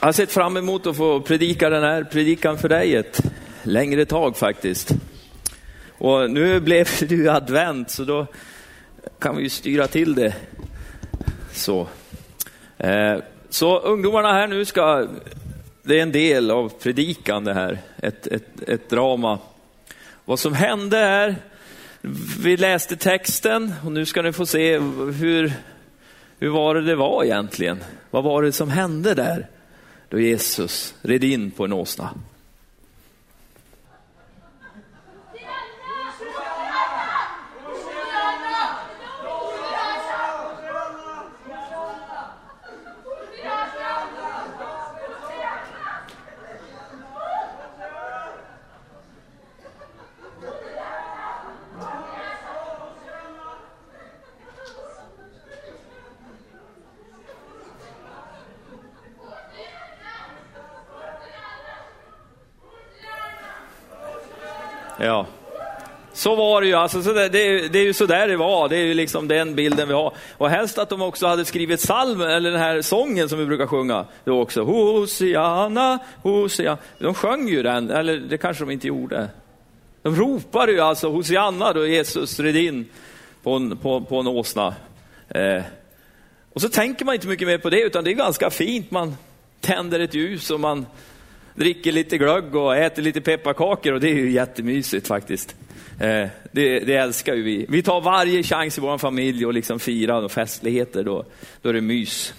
Jag har sett fram emot att få predika den här predikan för dig ett längre tag faktiskt. Och nu blev det ju advent så då kan vi ju styra till det. Så, eh, så ungdomarna här nu ska, det är en del av predikan det här, ett, ett, ett drama. Vad som hände är, vi läste texten och nu ska ni få se hur, hur var det det var egentligen? Vad var det som hände där? Då Jesus red in på en åsna. Ja, så var det ju. Alltså, så det, det, det, är ju så där det var. Det är ju liksom den bilden vi har. Och helst att de också hade skrivit salmen, eller den här sången som vi brukar sjunga. Då också. Hosianna, Hosianna. De sjöng ju den, eller det kanske de inte gjorde. De ropade ju alltså Hosianna då Jesus red in på en, på, på en åsna. Eh. Och så tänker man inte mycket mer på det, utan det är ganska fint. Man tänder ett ljus och man dricker lite glögg och äter lite pepparkakor och det är ju jättemysigt faktiskt. Eh, det, det, älskar ju vi. Vi tar varje chans i vår familj och liksom fira och festligheter, då, då är det mys.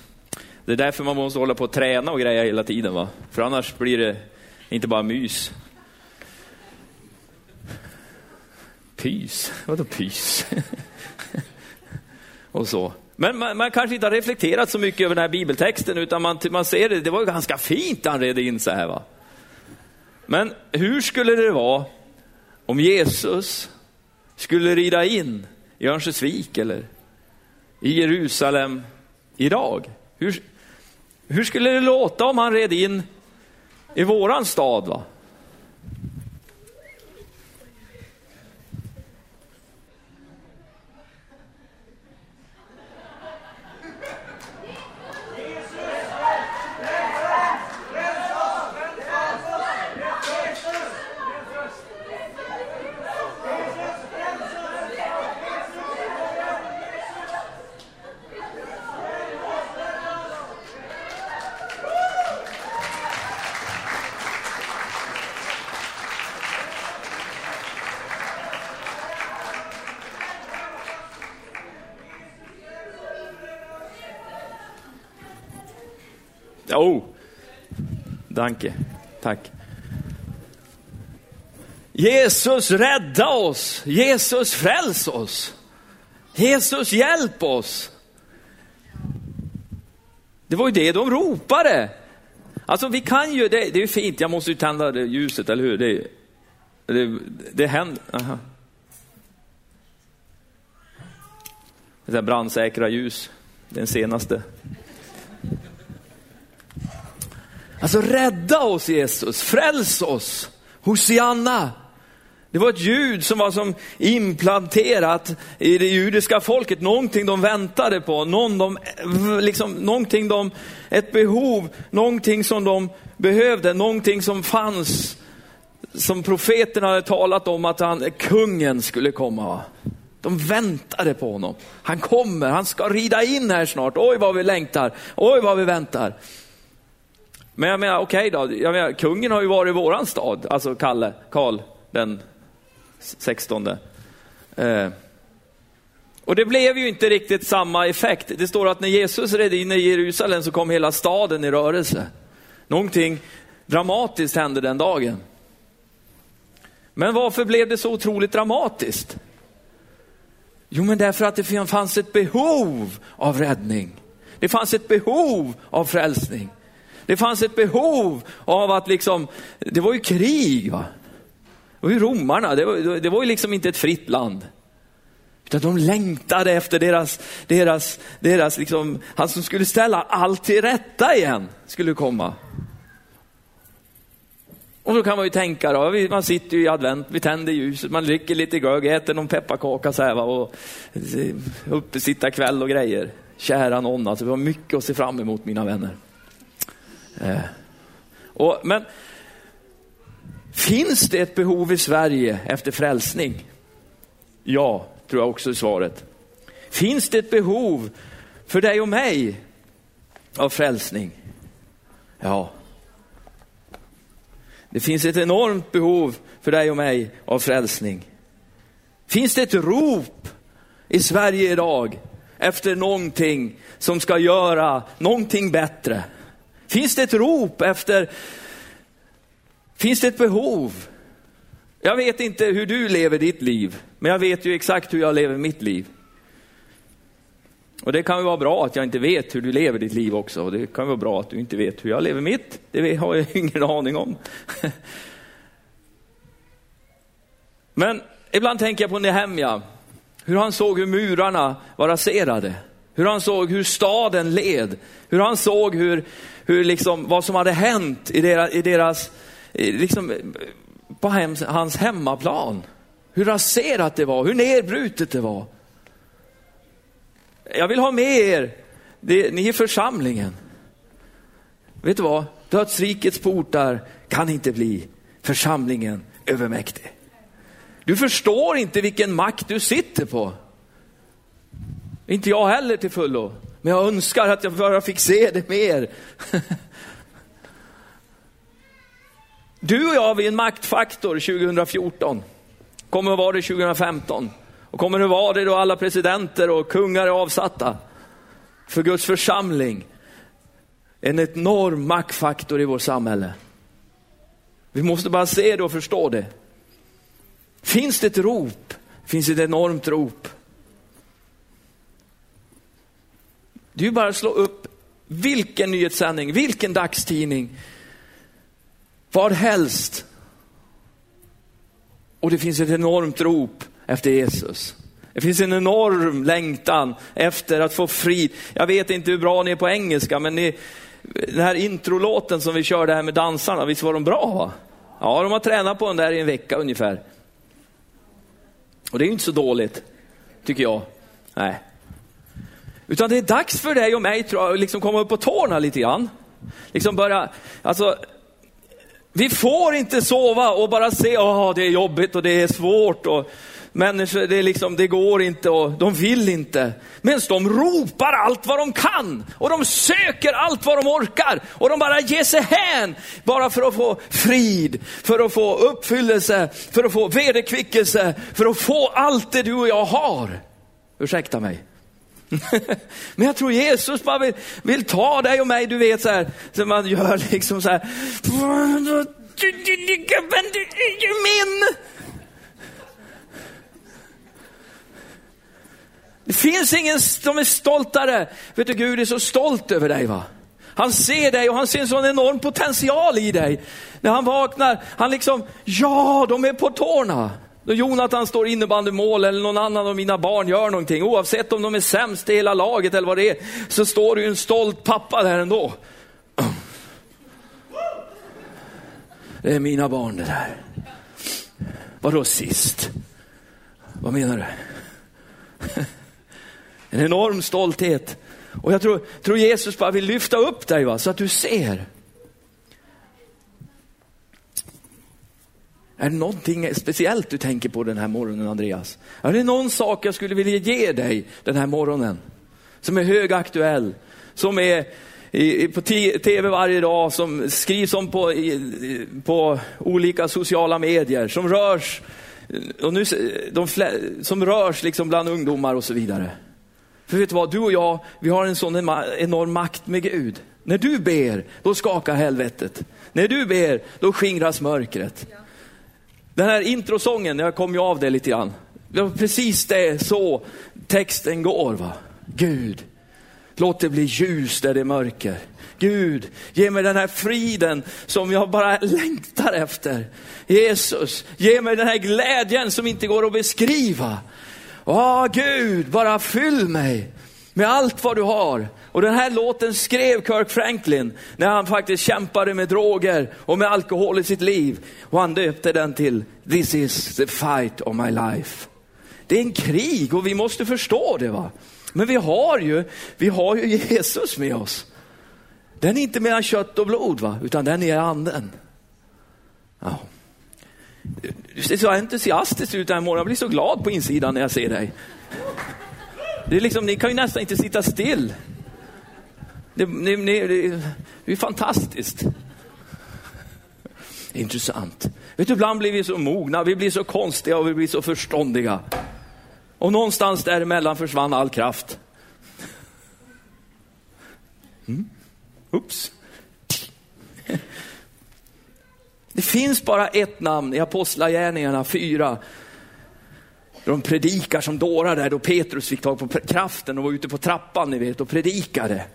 Det är därför man måste hålla på och träna och greja hela tiden, va? för annars blir det inte bara mys. Pys? Vadå pys? och så. Men man, man, kanske inte har reflekterat så mycket över den här bibeltexten, utan man, man ser det, det var ganska fint han red in så här. Va? Men hur skulle det vara om Jesus skulle rida in i Örnsköldsvik eller i Jerusalem idag? Hur, hur skulle det låta om han red in i våran stad? Va? Oh, danke. Tack. Jesus rädda oss. Jesus fräls oss. Jesus hjälp oss. Det var ju det de ropade. Alltså vi kan ju, det, det är fint, jag måste ju tända det ljuset, eller hur? Det, det, det händer. Aha. Det där brandsäkra ljus, den senaste. Alltså rädda oss Jesus, fräls oss, Hosianna. Det var ett ljud som var som implanterat i det judiska folket, någonting de väntade på, någon de, liksom, någonting de, ett behov, någonting som de behövde, någonting som fanns, som profeterna hade talat om att han, kungen skulle komma. De väntade på honom. Han kommer, han ska rida in här snart. Oj vad vi längtar, oj vad vi väntar. Men jag menar, okej okay då, jag menar, kungen har ju varit i våran stad, alltså Kalle, Karl den 16. Eh. Och det blev ju inte riktigt samma effekt. Det står att när Jesus red in i Jerusalem så kom hela staden i rörelse. Någonting dramatiskt hände den dagen. Men varför blev det så otroligt dramatiskt? Jo, men därför att det fanns ett behov av räddning. Det fanns ett behov av frälsning. Det fanns ett behov av att liksom, det var ju krig. Va? Det var ju romarna, det var, det var ju liksom inte ett fritt land. Utan de längtade efter deras, deras, deras liksom, han som skulle ställa allt till rätta igen, skulle komma. Och då kan man ju tänka då, man sitter ju i advent, vi tänder ljuset, man dricker lite glögg, äter någon pepparkaka så här va, och uppe sitta kväll och grejer. Kära någon, alltså vi har mycket att se fram emot mina vänner. Eh, och, men finns det ett behov i Sverige efter frälsning? Ja, tror jag också är svaret. Finns det ett behov för dig och mig av frälsning? Ja. Det finns ett enormt behov för dig och mig av frälsning. Finns det ett rop i Sverige idag efter någonting som ska göra någonting bättre? Finns det ett rop efter, finns det ett behov? Jag vet inte hur du lever ditt liv, men jag vet ju exakt hur jag lever mitt liv. Och det kan ju vara bra att jag inte vet hur du lever ditt liv också. Och det kan vara bra att du inte vet hur jag lever mitt. Det har jag ingen aning om. Men ibland tänker jag på Nehemja. Hur han såg hur murarna var raserade. Hur han såg hur staden led. Hur han såg hur, hur liksom, vad som hade hänt i deras, i deras liksom, på hem, hans hemmaplan. Hur raserat det var, hur nedbrutet det var. Jag vill ha med er, det, ni är församlingen. Vet du vad? Dödsrikets portar kan inte bli församlingen övermäktig. Du förstår inte vilken makt du sitter på. Inte jag heller till fullo, men jag önskar att jag bara fick se det mer. Du och jag, vi är en maktfaktor 2014. Kommer att vara det 2015. Och kommer det vara det då alla presidenter och kungar är avsatta för Guds församling. En enorm maktfaktor i vårt samhälle. Vi måste bara se det och förstå det. Finns det ett rop? Finns det ett enormt rop? Du bara slå upp vilken nyhetssändning, vilken dagstidning, vad helst. Och det finns ett enormt rop efter Jesus. Det finns en enorm längtan efter att få frid. Jag vet inte hur bra ni är på engelska, men ni, den här introlåten som vi körde här med dansarna, visst var de bra? Va? Ja, de har tränat på den där i en vecka ungefär. Och det är inte så dåligt, tycker jag. Nej. Utan det är dags för dig och mig, tror jag, att liksom komma upp på tårna lite grann. Liksom börja, alltså, vi får inte sova och bara se, att det är jobbigt och det är svårt och Människor, det, är liksom, det går inte och de vill inte. Men de ropar allt vad de kan och de söker allt vad de orkar och de bara ger sig hän bara för att få frid, för att få uppfyllelse, för att få vederkvickelse, för att få allt det du och jag har. Ursäkta mig. Men jag tror Jesus bara vill, vill ta dig och mig, du vet så här, som man gör liksom så här. Du, du är ju min! Det finns ingen som är stoltare. Vet du, Gud är så stolt över dig. va? Han ser dig och han ser en sån enorm potential i dig. När han vaknar, han liksom, ja, de är på tårna. Då Jonathan står innebandymål eller någon annan av mina barn gör någonting, oavsett om de är sämst i hela laget eller vad det är, så står det ju en stolt pappa där ändå. Det är mina barn det där. Vadå sist? Vad menar du? En enorm stolthet. Och jag tror, tror Jesus bara vill lyfta upp dig va? så att du ser. Är det någonting speciellt du tänker på den här morgonen Andreas? Är det någon sak jag skulle vilja ge dig den här morgonen? Som är högaktuell, som är på tv varje dag, som skrivs om på, på olika sociala medier, som rörs, och nu, de, som rörs liksom bland ungdomar och så vidare. För vet du vad, du och jag, vi har en sån enorm makt med Gud. När du ber, då skakar helvetet. När du ber, då skingras mörkret. Den här introsången, jag kom ju av det lite grann. Det var precis det så texten går. va. Gud, låt det bli ljus där det är mörker. Gud, ge mig den här friden som jag bara längtar efter. Jesus, ge mig den här glädjen som inte går att beskriva. Åh Gud, bara fyll mig med allt vad du har. Och den här låten skrev Kirk Franklin när han faktiskt kämpade med droger och med alkohol i sitt liv. Och han döpte den till This is the fight of my life. Det är en krig och vi måste förstå det. va. Men vi har ju, vi har ju Jesus med oss. Den är inte mellan kött och blod, va? utan den är anden. Ja. Du ser så entusiastisk ut den här morgonen. Jag blir så glad på insidan när jag ser dig. Det är liksom, ni kan ju nästan inte sitta still. Det, det, det, det är fantastiskt. Intressant. Vet du, ibland blir vi så mogna, vi blir så konstiga och vi blir så förståndiga. Och någonstans däremellan försvann all kraft. Mm. Oops. Det finns bara ett namn i Apostlagärningarna 4. De predikar som dårar där då Petrus fick tag på kraften och var ute på trappan ni vet och predikade.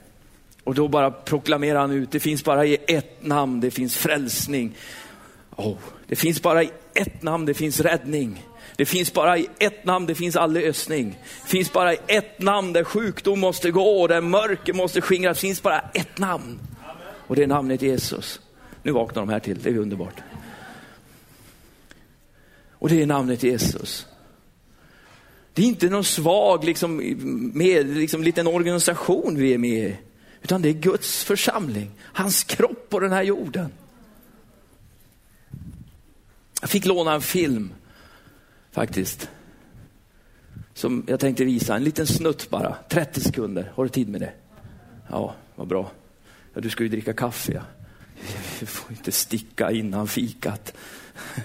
Och då bara proklamerar han ut, det finns bara i ett namn, det finns frälsning. Oh, det finns bara i ett namn, det finns räddning. Det finns bara i ett namn, det finns all lösning. Det finns bara i ett namn där sjukdom måste gå, där mörker måste skingras. Det finns bara ett namn. Och det är namnet Jesus. Nu vaknar de här till, det är underbart. Och det är namnet Jesus. Det är inte någon svag liksom, med, liksom, liten organisation vi är med i, utan det är Guds församling, hans kropp på den här jorden. Jag fick låna en film faktiskt. Som jag tänkte visa, en liten snutt bara, 30 sekunder. Har du tid med det? Ja, vad bra. Ja, du ska ju dricka kaffe. Ja. Du får inte sticka innan fikat.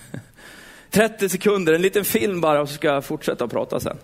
30 sekunder, en liten film bara och så ska jag fortsätta prata sen.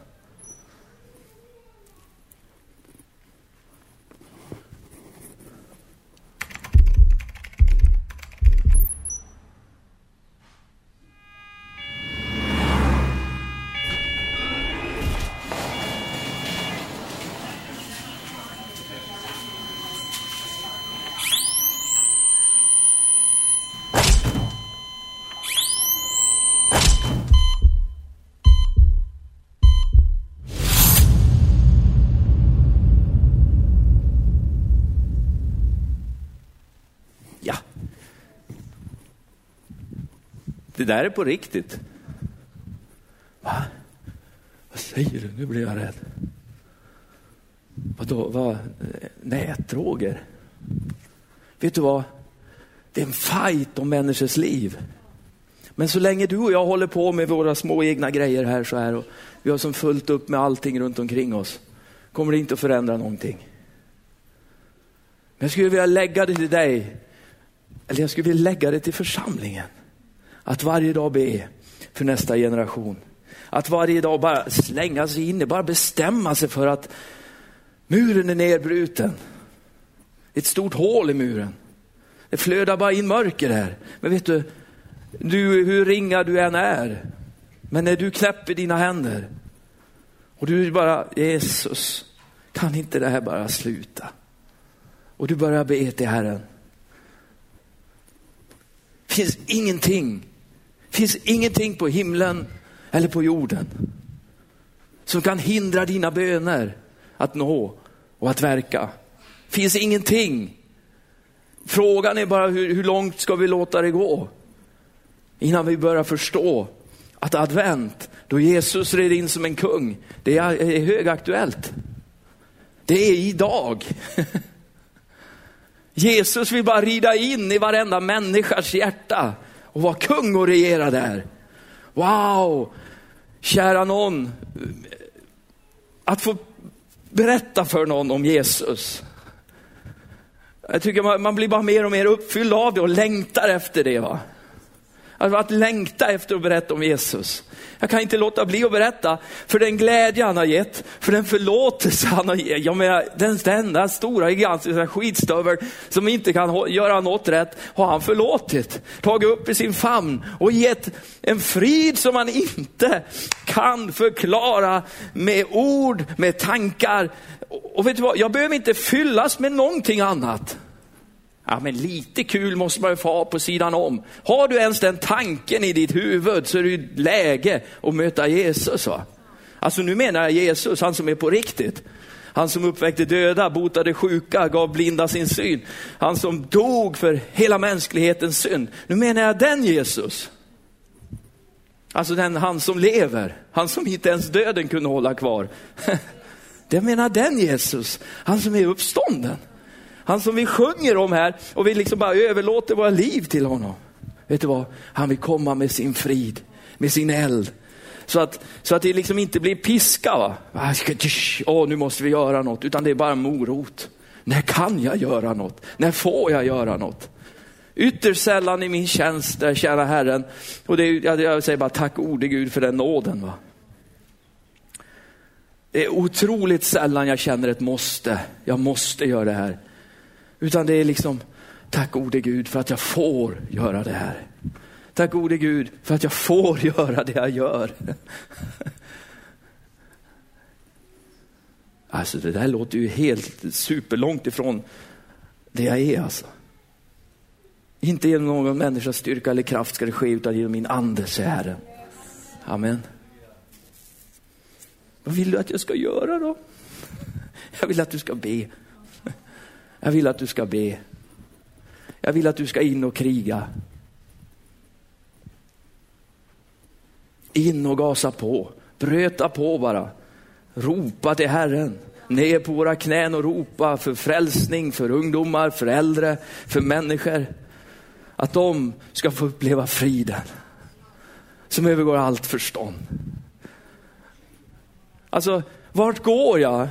där är på riktigt. Va? Vad säger du? Nu blir jag rädd. Vadå? Vad? Nätdroger? Vet du vad? Det är en fight om människors liv. Men så länge du och jag håller på med våra små egna grejer här så här och vi har som fullt upp med allting runt omkring oss kommer det inte att förändra någonting. Men jag skulle vilja lägga det till dig, eller jag skulle vilja lägga det till församlingen. Att varje dag be för nästa generation. Att varje dag bara slänga sig in, bara bestämma sig för att muren är nedbruten. Ett stort hål i muren. Det flödar bara in mörker här. Men vet du, du hur ringa du än är, men när du knäpper dina händer och du bara, Jesus, kan inte det här bara sluta? Och du börjar be till Herren. Det finns ingenting finns ingenting på himlen eller på jorden som kan hindra dina böner att nå och att verka. finns ingenting. Frågan är bara hur, hur långt ska vi låta det gå? Innan vi börjar förstå att advent, då Jesus red in som en kung, det är, är högaktuellt. Det är idag. Jesus vill bara rida in i varenda människas hjärta och vara kung och regera där. Wow, kära någon, att få berätta för någon om Jesus. Jag tycker man, man blir bara mer och mer uppfylld av det och längtar efter det. Va? Att längta efter att berätta om Jesus. Jag kan inte låta bli att berätta för den glädje han har gett, för den förlåtelse han har gett. Jag menar, den, enda stora gigantiska skitstöveln som inte kan göra något rätt har han förlåtit, tagit upp i sin famn och gett en frid som man inte kan förklara med ord, med tankar. Och vet du vad, jag behöver inte fyllas med någonting annat. Ja, men lite kul måste man ju få ha på sidan om. Har du ens den tanken i ditt huvud så är det ju läge att möta Jesus. Va? Alltså nu menar jag Jesus, han som är på riktigt. Han som uppväckte döda, botade sjuka, gav blinda sin syn. Han som dog för hela mänsklighetens synd. Nu menar jag den Jesus. Alltså den han som lever, han som inte ens döden kunde hålla kvar. Jag menar den Jesus, han som är uppstånden. Han som vi sjunger om här och vi liksom bara överlåter våra liv till honom. Vet du vad? Han vill komma med sin frid, med sin eld. Så att, så att det liksom inte blir piska. Va? Ah, åh, nu måste vi göra något, utan det är bara morot. När kan jag göra något? När får jag göra något? Ytterst sällan i min tjänst där jag tjänar Herren. Och det är, jag säger bara tack gode Gud för den nåden. Va? Det är otroligt sällan jag känner ett måste. Jag måste göra det här. Utan det är liksom, tack gode Gud för att jag får göra det här. Tack gode Gud för att jag får göra det jag gör. Alltså det där låter ju helt superlångt ifrån det jag är alltså. Inte genom någon människas styrka eller kraft ska det ske, utan genom min ande, säger Herren. Amen. Vad vill du att jag ska göra då? Jag vill att du ska be. Jag vill att du ska be. Jag vill att du ska in och kriga. In och gasa på. Bröta på bara. Ropa till Herren. Ner på våra knän och ropa för frälsning, för ungdomar, för äldre, för människor. Att de ska få uppleva friden som övergår allt förstånd. Alltså, vart går jag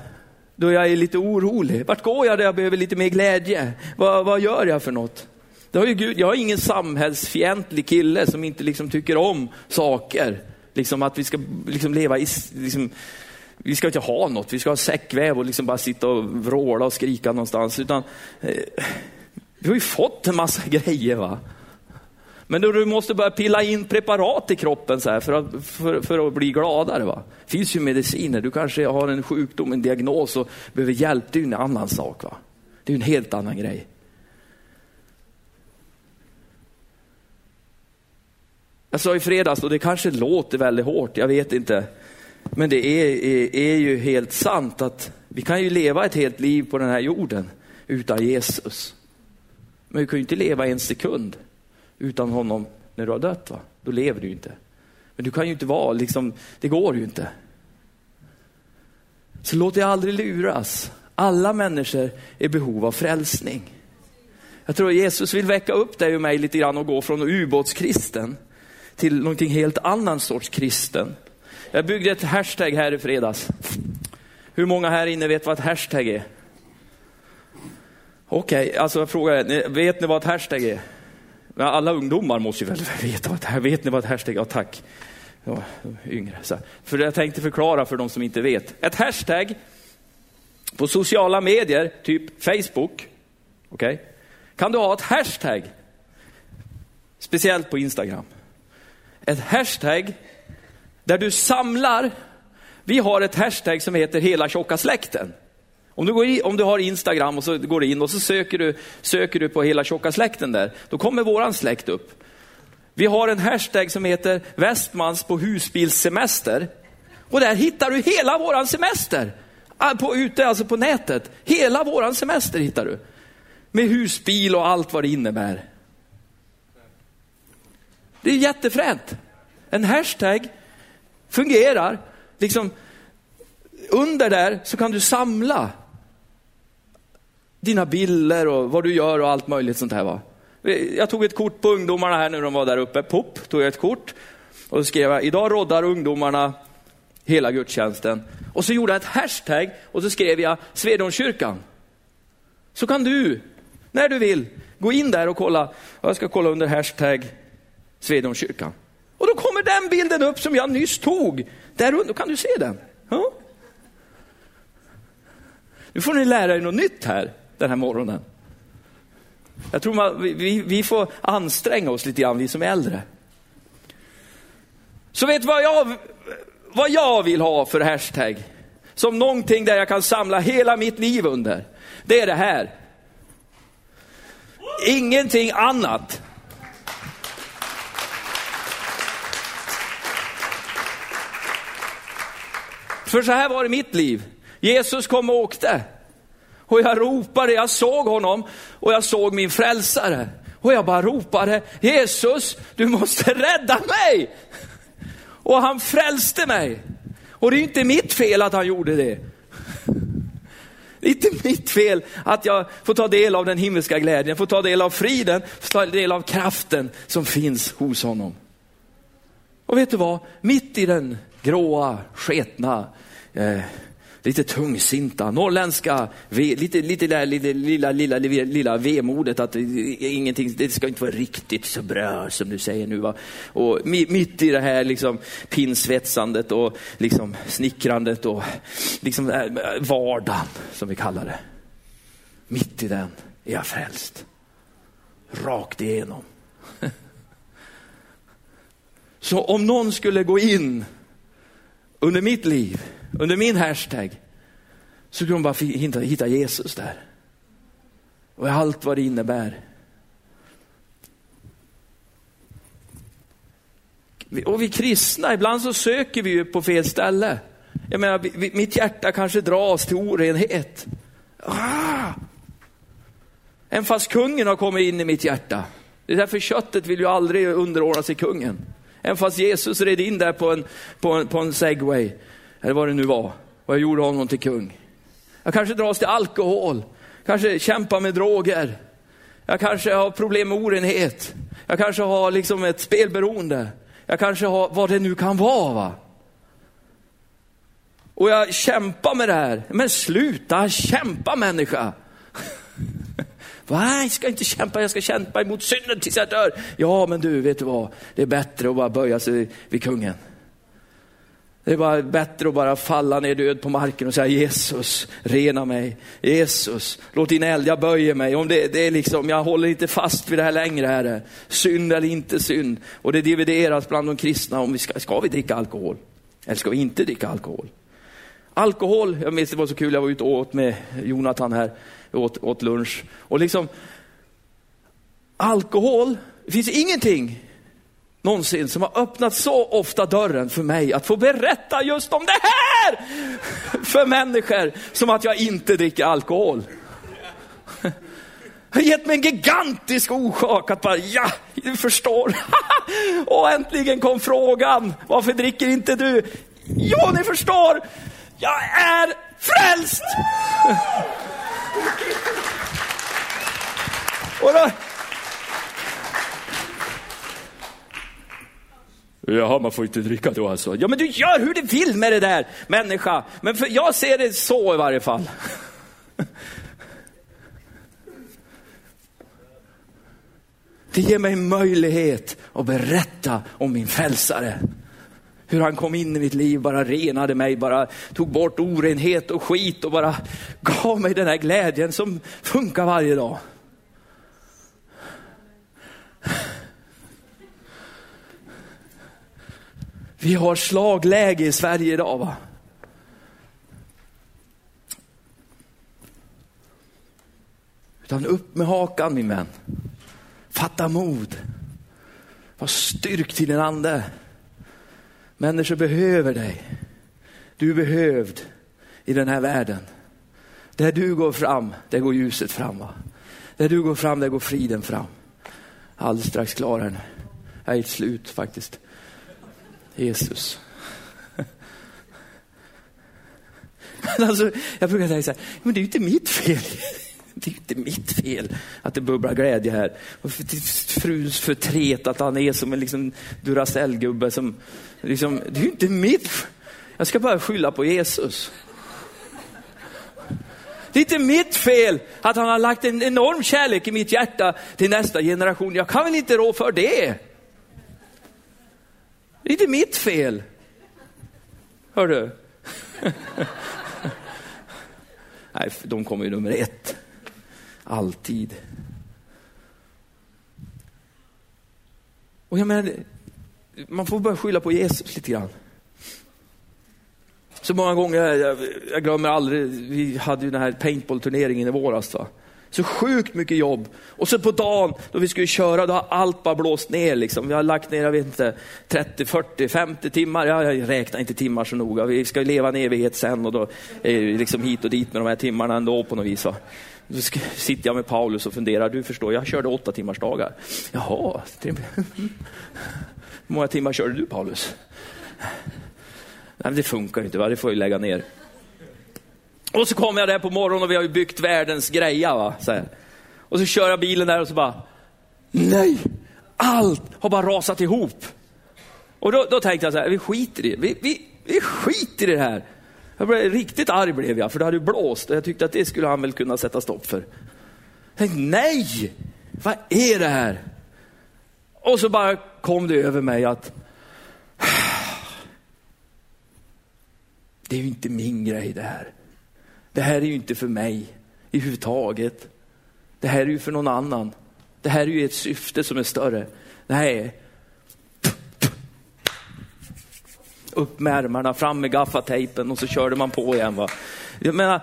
då jag är lite orolig? Vart går jag där jag behöver lite mer glädje? Vad, vad gör jag för något? Det har ju Gud, jag är ingen samhällsfientlig kille som inte liksom tycker om saker. Liksom att vi ska liksom leva i, liksom, vi ska inte ha något, vi ska ha säckväv och liksom bara sitta och vråla och skrika någonstans. Utan, eh, vi har ju fått en massa grejer. va. Men då du måste börja pilla in preparat i kroppen så för, att, för, för, att bli gladare. Va? Det finns ju mediciner, du kanske har en sjukdom, en diagnos och behöver hjälp, det är ju en annan sak. Va? Det är en helt annan grej. Jag sa i fredags, och det kanske låter väldigt hårt, jag vet inte. Men det är, är, är ju helt sant att vi kan ju leva ett helt liv på den här jorden utan Jesus. Men vi kan ju inte leva en sekund utan honom när du har dött. Va? Då lever du ju inte. Men du kan ju inte vara, liksom, det går ju inte. Så låt dig aldrig luras. Alla människor är i behov av frälsning. Jag tror Jesus vill väcka upp dig och mig lite grann och gå från ubåtskristen till någonting helt annan sorts kristen. Jag byggde ett hashtag här i fredags. Hur många här inne vet vad ett hashtag är? Okej, okay, alltså jag frågar, vet ni vad ett hashtag är? Alla ungdomar måste ju väl veta vad det här Vet ni vad ett hashtag är? Ja, tack. Ja, yngre. Så. För jag tänkte förklara för de som inte vet. Ett hashtag på sociala medier, typ Facebook, okay, kan du ha ett hashtag. Speciellt på Instagram. Ett hashtag där du samlar, vi har ett hashtag som heter hela tjocka släkten. Om du, går i, om du har Instagram och så går du in och så söker du, söker du på hela tjocka släkten där, då kommer våran släkt upp. Vi har en hashtag som heter Västmans på husbilssemester. Och där hittar du hela våran semester. Ah, på, ute, alltså på nätet. Hela våran semester hittar du. Med husbil och allt vad det innebär. Det är jättefränt. En hashtag fungerar. Liksom, under där så kan du samla dina bilder och vad du gör och allt möjligt sånt här. Va? Jag tog ett kort på ungdomarna här när de var där uppe. Pop, tog jag ett kort. Och så skrev jag, idag roddar ungdomarna hela gudstjänsten. Och så gjorde jag ett hashtag och så skrev jag Svedonskyrkan. Så kan du, när du vill, gå in där och kolla. Jag ska kolla under hashtag Svedonskyrkan. Och då kommer den bilden upp som jag nyss tog. Där under, kan du se den? Ja. Nu får ni lära er något nytt här den här morgonen. Jag tror man, vi, vi får anstränga oss lite grann, vi som är äldre. Så vet vad jag, vad jag vill ha för hashtag? Som någonting där jag kan samla hela mitt liv under. Det är det här. Ingenting annat. För så här var det mitt liv. Jesus kom och åkte. Och jag ropade, jag såg honom och jag såg min frälsare. Och jag bara ropade, Jesus, du måste rädda mig. Och han frälste mig. Och det är inte mitt fel att han gjorde det. Det är inte mitt fel att jag får ta del av den himmelska glädjen, får ta del av friden, får ta del av kraften som finns hos honom. Och vet du vad? Mitt i den gråa, sketna, eh, lite tungsinta, norrländska, lite, lite där, lite, lilla, lilla, lilla, lilla vemodet att eh, ingenting, det ska inte vara riktigt så bra som du säger nu. Va? Och mitt i det här liksom pinsvetsandet och liksom snickrandet och liksom eh, vardagen som vi kallar det. Mitt i den är jag frälst. Rakt igenom. Så om någon skulle gå in under mitt liv, under min hashtag, så kunde hon bara hitta, hitta Jesus där. Och allt vad det innebär. Och vi kristna, ibland så söker vi ju på fel ställe. Jag menar, mitt hjärta kanske dras till orenhet. Ah! Även fast kungen har kommit in i mitt hjärta. Det är därför köttet vill ju aldrig underordna sig kungen. Även fast Jesus red in där på en, på en, på en segway, eller vad det nu var, och jag gjorde honom till kung. Jag kanske dras till alkohol, kanske kämpar med droger. Jag kanske har problem med orenhet. Jag kanske har liksom ett spelberoende. Jag kanske har vad det nu kan vara. Va? Och jag kämpar med det här. Men sluta kämpa människa. Va? Jag ska inte kämpa, jag ska kämpa emot synden tills jag dör. Ja, men du, vet du vad? Det är bättre att bara böja sig vid kungen. Det är bara bättre att bara falla ner död på marken och säga Jesus, rena mig. Jesus, låt din eld, jag böjer mig. Om det, det är liksom, jag håller inte fast vid det här längre, Herre. Synd eller inte synd. Och det divideras bland de kristna om vi ska, ska vi dricka alkohol? Eller ska vi inte dricka alkohol? Alkohol, jag minns det var så kul, jag var ute och åt med Jonathan här, åt, åt lunch. Och liksom, alkohol, det finns ingenting någonsin som har öppnat så ofta dörren för mig att få berätta just om det här för människor som att jag inte dricker alkohol. Det har gett mig en gigantisk orsak att bara, ja, du förstår. Och äntligen kom frågan, varför dricker inte du? Jo, ni förstår, jag är frälst! Och då, Jaha, man får inte dricka då alltså. Ja, men du gör hur du vill med det där, människa. Men för, jag ser det så i varje fall. Det ger mig möjlighet att berätta om min frälsare. Hur han kom in i mitt liv, bara renade mig, bara tog bort orenhet och skit och bara gav mig den här glädjen som funkar varje dag. Vi har slagläge i Sverige idag. Va? Utan upp med hakan min vän. Fatta mod. Var styrk till din ande. Människor behöver dig. Du är behövd i den här världen. Där du går fram, där går ljuset fram. Va? Där du går fram, där går friden fram. Alldeles strax klar här nu. Jag är helt slut faktiskt. Jesus. alltså, jag brukar säga så här, men det är ju inte mitt fel. Det är ju inte mitt fel att det bubblar glädje här. Fruns förtret att han är som en liksom Duracell-gubbe. Som, liksom, det är ju inte mitt Jag ska bara skylla på Jesus. Det är inte mitt fel att han har lagt en enorm kärlek i mitt hjärta till nästa generation. Jag kan väl inte rå för det. Det är inte mitt fel. Hör du? Nej, de kommer ju nummer ett. Alltid. Och jag menar, man får börja skylla på Jesus lite grann. Så många gånger, jag, jag glömmer aldrig, vi hade ju den här paintball-turneringen i våras. Va? Så sjukt mycket jobb. Och så på dagen då vi skulle köra, då har allt bara blåst ner. Liksom. Vi har lagt ner, jag vet inte, 30, 40, 50 timmar. Jag räknar inte timmar så noga. Vi ska leva en evighet sen och då är det liksom hit och dit med de här timmarna ändå på något vis. Va? Då sitter jag med Paulus och funderar, du förstår, jag körde åtta timmars dagar. Jaha, hur många timmar körde du Paulus? Nej, det funkar inte, va? det får jag lägga ner. Och så kommer jag där på morgonen och vi har ju byggt världens greja. Va? Så här. Och så kör jag bilen där och så bara, nej, allt har bara rasat ihop. Och då, då tänkte jag så här, vi skiter i det. Vi, vi, vi skiter i det här. Jag blev riktigt arg blev jag, för det hade blåst och jag tyckte att det skulle han väl kunna sätta stopp för. Jag tänkte, nej, vad är det här? Och så bara kom det över mig att det är ju inte min grej det här. Det här är ju inte för mig i huvudtaget. Det här är ju för någon annan. Det här är ju ett syfte som är större. Nej. Upp med ärmarna, fram med gaffatejpen och så körde man på igen. Va? Jag menar,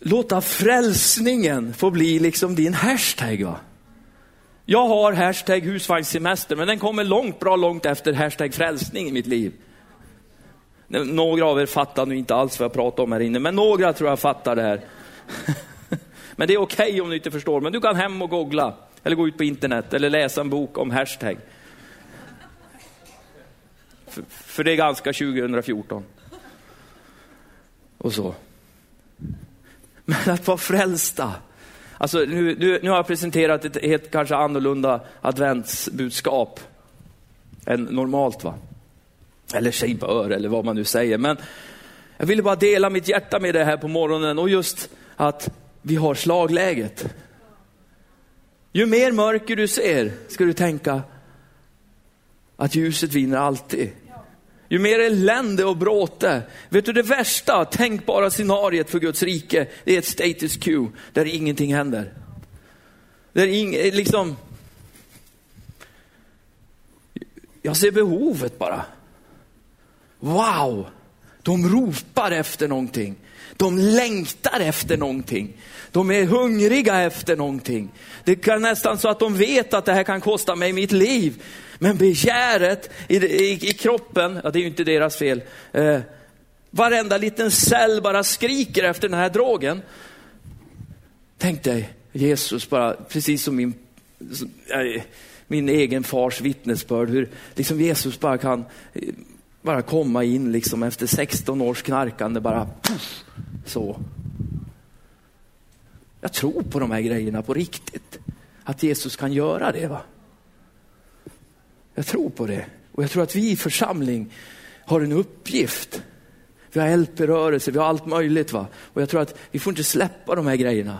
låta frälsningen få bli liksom din hashtag. Va? Jag har hashtag husvagnssemester, men den kommer långt, bra långt efter hashtag frälsning i mitt liv. Några av er fattar nu inte alls vad jag pratar om här inne, men några tror jag fattar det här. men det är okej okay om du inte förstår, men du kan hem och googla, eller gå ut på internet, eller läsa en bok om hashtag. För, för det är ganska 2014. Och så. Men att vara frälsta. Alltså, nu, nu, nu har jag presenterat ett helt kanske annorlunda adventsbudskap än normalt. va? Eller sig bör, eller vad man nu säger. Men jag ville bara dela mitt hjärta med det här på morgonen och just att vi har slagläget. Ju mer mörker du ser ska du tänka att ljuset vinner alltid. Ju mer elände och bråte. Vet du det värsta tänkbara scenariet för Guds rike, det är ett status quo där ingenting händer. Där ing, liksom, jag ser behovet bara. Wow, de ropar efter någonting. De längtar efter någonting. De är hungriga efter någonting. Det kan nästan så att de vet att det här kan kosta mig mitt liv. Men begäret i, i, i kroppen, ja det är ju inte deras fel. Eh, varenda liten cell bara skriker efter den här drogen. Tänk dig Jesus bara, precis som min, äh, min egen fars vittnesbörd, hur liksom Jesus bara kan eh, bara komma in liksom efter 16 års knarkande, bara puff, så. Jag tror på de här grejerna på riktigt. Att Jesus kan göra det. va? Jag tror på det. Och jag tror att vi i församling har en uppgift. Vi har LP-rörelse, vi har allt möjligt. va. Och jag tror att vi får inte släppa de här grejerna.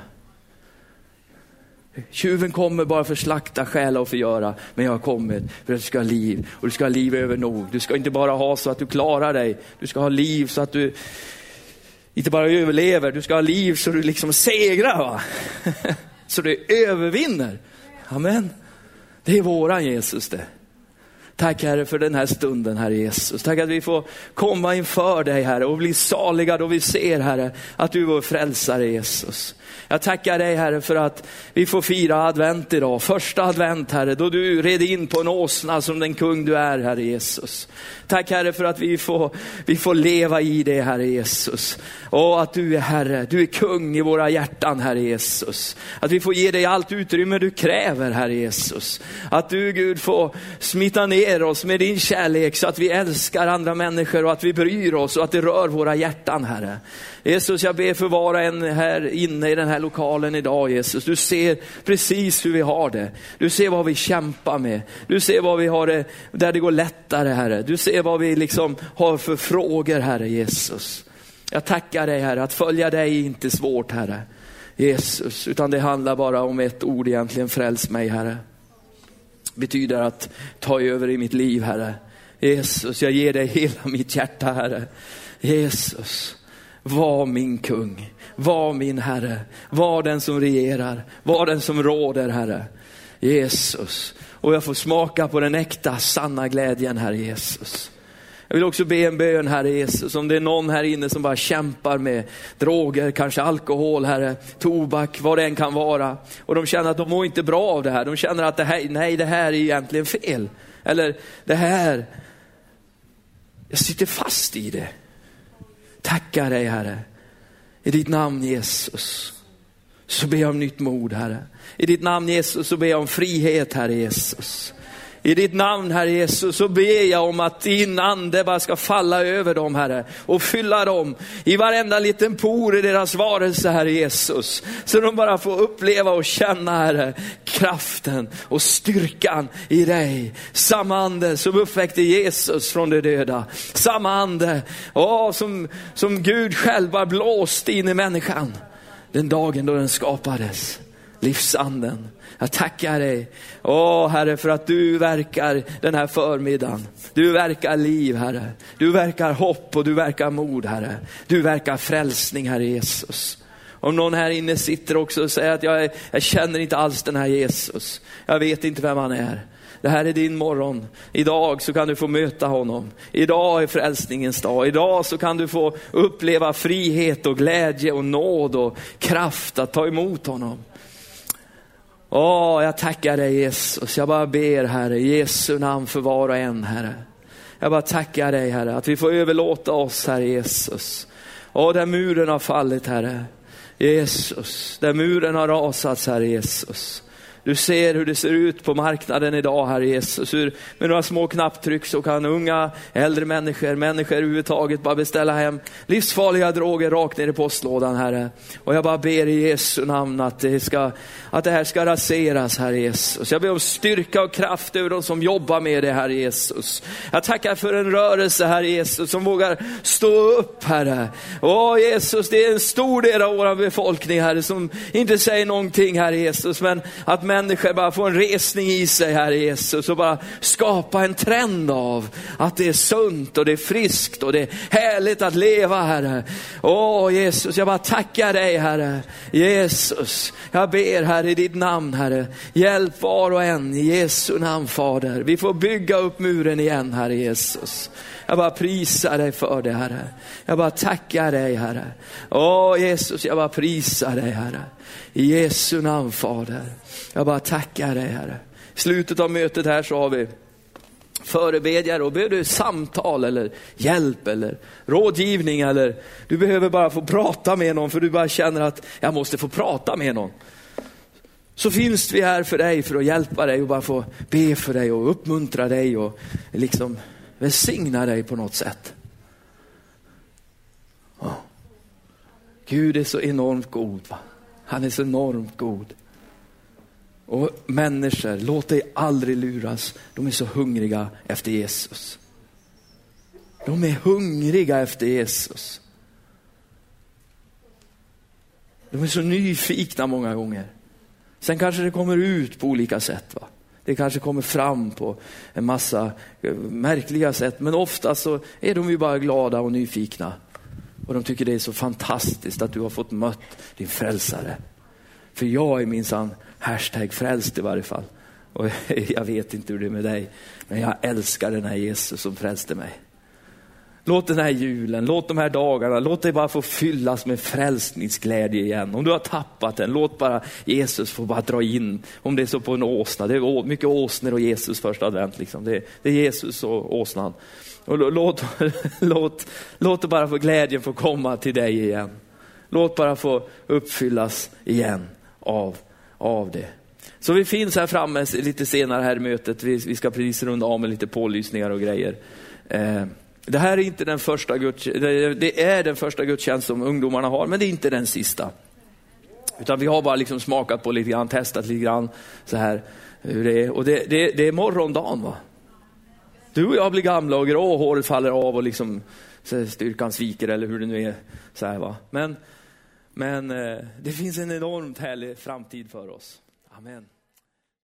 Tjuven kommer bara för att slakta, stjäla och förgöra. Men jag har kommit för att du ska ha liv. Och du ska ha liv över nog. Du ska inte bara ha så att du klarar dig. Du ska ha liv så att du inte bara överlever. Du ska ha liv så du liksom segrar. Va? så du övervinner. Amen. Det är våran Jesus det. Tack Herre för den här stunden, Herre Jesus. Tack att vi får komma inför dig Herre och bli saliga då vi ser Herre att du är vår frälsare Jesus. Jag tackar dig Herre för att vi får fira advent idag. Första advent Herre, då du red in på en åsna som den kung du är Herre Jesus. Tack Herre för att vi får, vi får leva i det Herre Jesus. Och att du är Herre, du är kung i våra hjärtan Herre Jesus. Att vi får ge dig allt utrymme du kräver Herre Jesus. Att du Gud får smitta ner oss med din kärlek så att vi älskar andra människor och att vi bryr oss och att det rör våra hjärtan Herre. Jesus, jag ber för var och en här inne i den den här lokalen idag Jesus. Du ser precis hur vi har det. Du ser vad vi kämpar med. Du ser vad vi har det, där det går lättare Herre. Du ser vad vi liksom har för frågor Herre Jesus. Jag tackar dig Herre, att följa dig är inte svårt Herre. Jesus, utan det handlar bara om ett ord egentligen, fräls mig Herre. Betyder att ta över i mitt liv Herre. Jesus, jag ger dig hela mitt hjärta Herre. Jesus, var min kung, var min Herre, var den som regerar, var den som råder Herre. Jesus, och jag får smaka på den äkta, sanna glädjen Herre Jesus. Jag vill också be en bön Herre Jesus, om det är någon här inne som bara kämpar med droger, kanske alkohol Herre, tobak, vad det än kan vara. Och de känner att de mår inte bra av det här. De känner att det här, nej det här är egentligen fel. Eller det här, jag sitter fast i det. Tackar dig Herre. I ditt namn Jesus. Så ber jag om nytt mod Herre. I ditt namn Jesus så ber jag om frihet Herre Jesus. I ditt namn, Herre Jesus, så ber jag om att din ande bara ska falla över dem, Herre, och fylla dem i varenda liten por i deras varelse, Herre Jesus. Så de bara får uppleva och känna, Herre, kraften och styrkan i dig. Samma ande som uppväckte Jesus från de döda. Samma ande åh, som, som Gud själv har blåst in i människan den dagen då den skapades. Livsanden. Jag tackar dig, åh Herre, för att du verkar den här förmiddagen. Du verkar liv, Herre. Du verkar hopp och du verkar mod, Herre. Du verkar frälsning, Herre Jesus. Om någon här inne sitter också och säger att jag, jag känner inte alls den här Jesus. Jag vet inte vem han är. Det här är din morgon. Idag så kan du få möta honom. Idag är frälsningens dag. Idag så kan du få uppleva frihet och glädje och nåd och kraft att ta emot honom. Åh, jag tackar dig Jesus. Jag bara ber Herre, i Jesu namn för var och en Herre. Jag bara tackar dig Herre, att vi får överlåta oss Herre Jesus. Åh, där muren har fallit Herre. Jesus, där muren har rasats Herre Jesus. Du ser hur det ser ut på marknaden idag, Herre Jesus. Hur med några små knapptryck så kan unga, äldre människor, människor överhuvudtaget bara beställa hem livsfarliga droger rakt ner i postlådan, Herre. Och jag bara ber i Jesu namn att det, ska, att det här ska raseras, Herre Jesus. Jag ber om styrka och kraft över de som jobbar med det, Herre Jesus. Jag tackar för en rörelse, Herre Jesus, som vågar stå upp, Herre. Åh Jesus, det är en stor del av vår befolkning, Herre, som inte säger någonting, Herre Jesus, men att människor bara får en resning i sig, Herre Jesus, och bara skapa en trend av att det är sunt och det är friskt och det är härligt att leva, Herre. Åh Jesus, jag bara tackar dig, Herre. Jesus, jag ber, Herre, i ditt namn, Herre. Hjälp var och en i Jesu namn, Fader. Vi får bygga upp muren igen, Herre Jesus. Jag bara prisar dig för det, Herre. Jag bara tackar dig, Herre. Åh Jesus, jag bara prisar dig, Herre. I Jesu namn, Fader. Jag bara tackar dig, Herre. I slutet av mötet här så har vi förebedjare och behöver du samtal eller hjälp eller rådgivning eller du behöver bara få prata med någon för du bara känner att jag måste få prata med någon. Så finns vi här för dig för att hjälpa dig och bara få be för dig och uppmuntra dig och liksom välsigna dig på något sätt. Oh. Gud är så enormt god. Va? Han är så enormt god. Och människor, låt dig aldrig luras. De är så hungriga efter Jesus. De är hungriga efter Jesus. De är så nyfikna många gånger. Sen kanske det kommer ut på olika sätt. Va? Det kanske kommer fram på en massa eh, märkliga sätt, men ofta så är de ju bara glada och nyfikna. Och de tycker det är så fantastiskt att du har fått mött din frälsare. För jag är minsann hashtag frälst i varje fall. Och jag vet inte hur det är med dig, men jag älskar den här Jesus som frälste mig. Låt den här julen, låt de här dagarna, låt dig bara få fyllas med frälsningsglädje igen. Om du har tappat den, låt bara Jesus få bara dra in, om det är så på en åsna. Det är mycket åsnor och Jesus första advent. Liksom. Det, är, det är Jesus och åsnan. Och låt, låt, låt bara få glädjen få komma till dig igen. Låt bara få uppfyllas igen av, av det. Så vi finns här framme lite senare här i mötet. Vi, vi ska precis runda av med lite pålysningar och grejer. Eh, det här är inte den första gudstjänst, det är den första gudstjänst som ungdomarna har, men det är inte den sista. Utan vi har bara liksom smakat på lite grann, testat lite grann så här hur det är. Och det, det, det är morgondagen va. Du och jag blir gamla och grå, håret faller av och liksom styrkan sviker eller hur det nu är. Så här, va? Men, men eh, det finns en enormt härlig framtid för oss. Amen.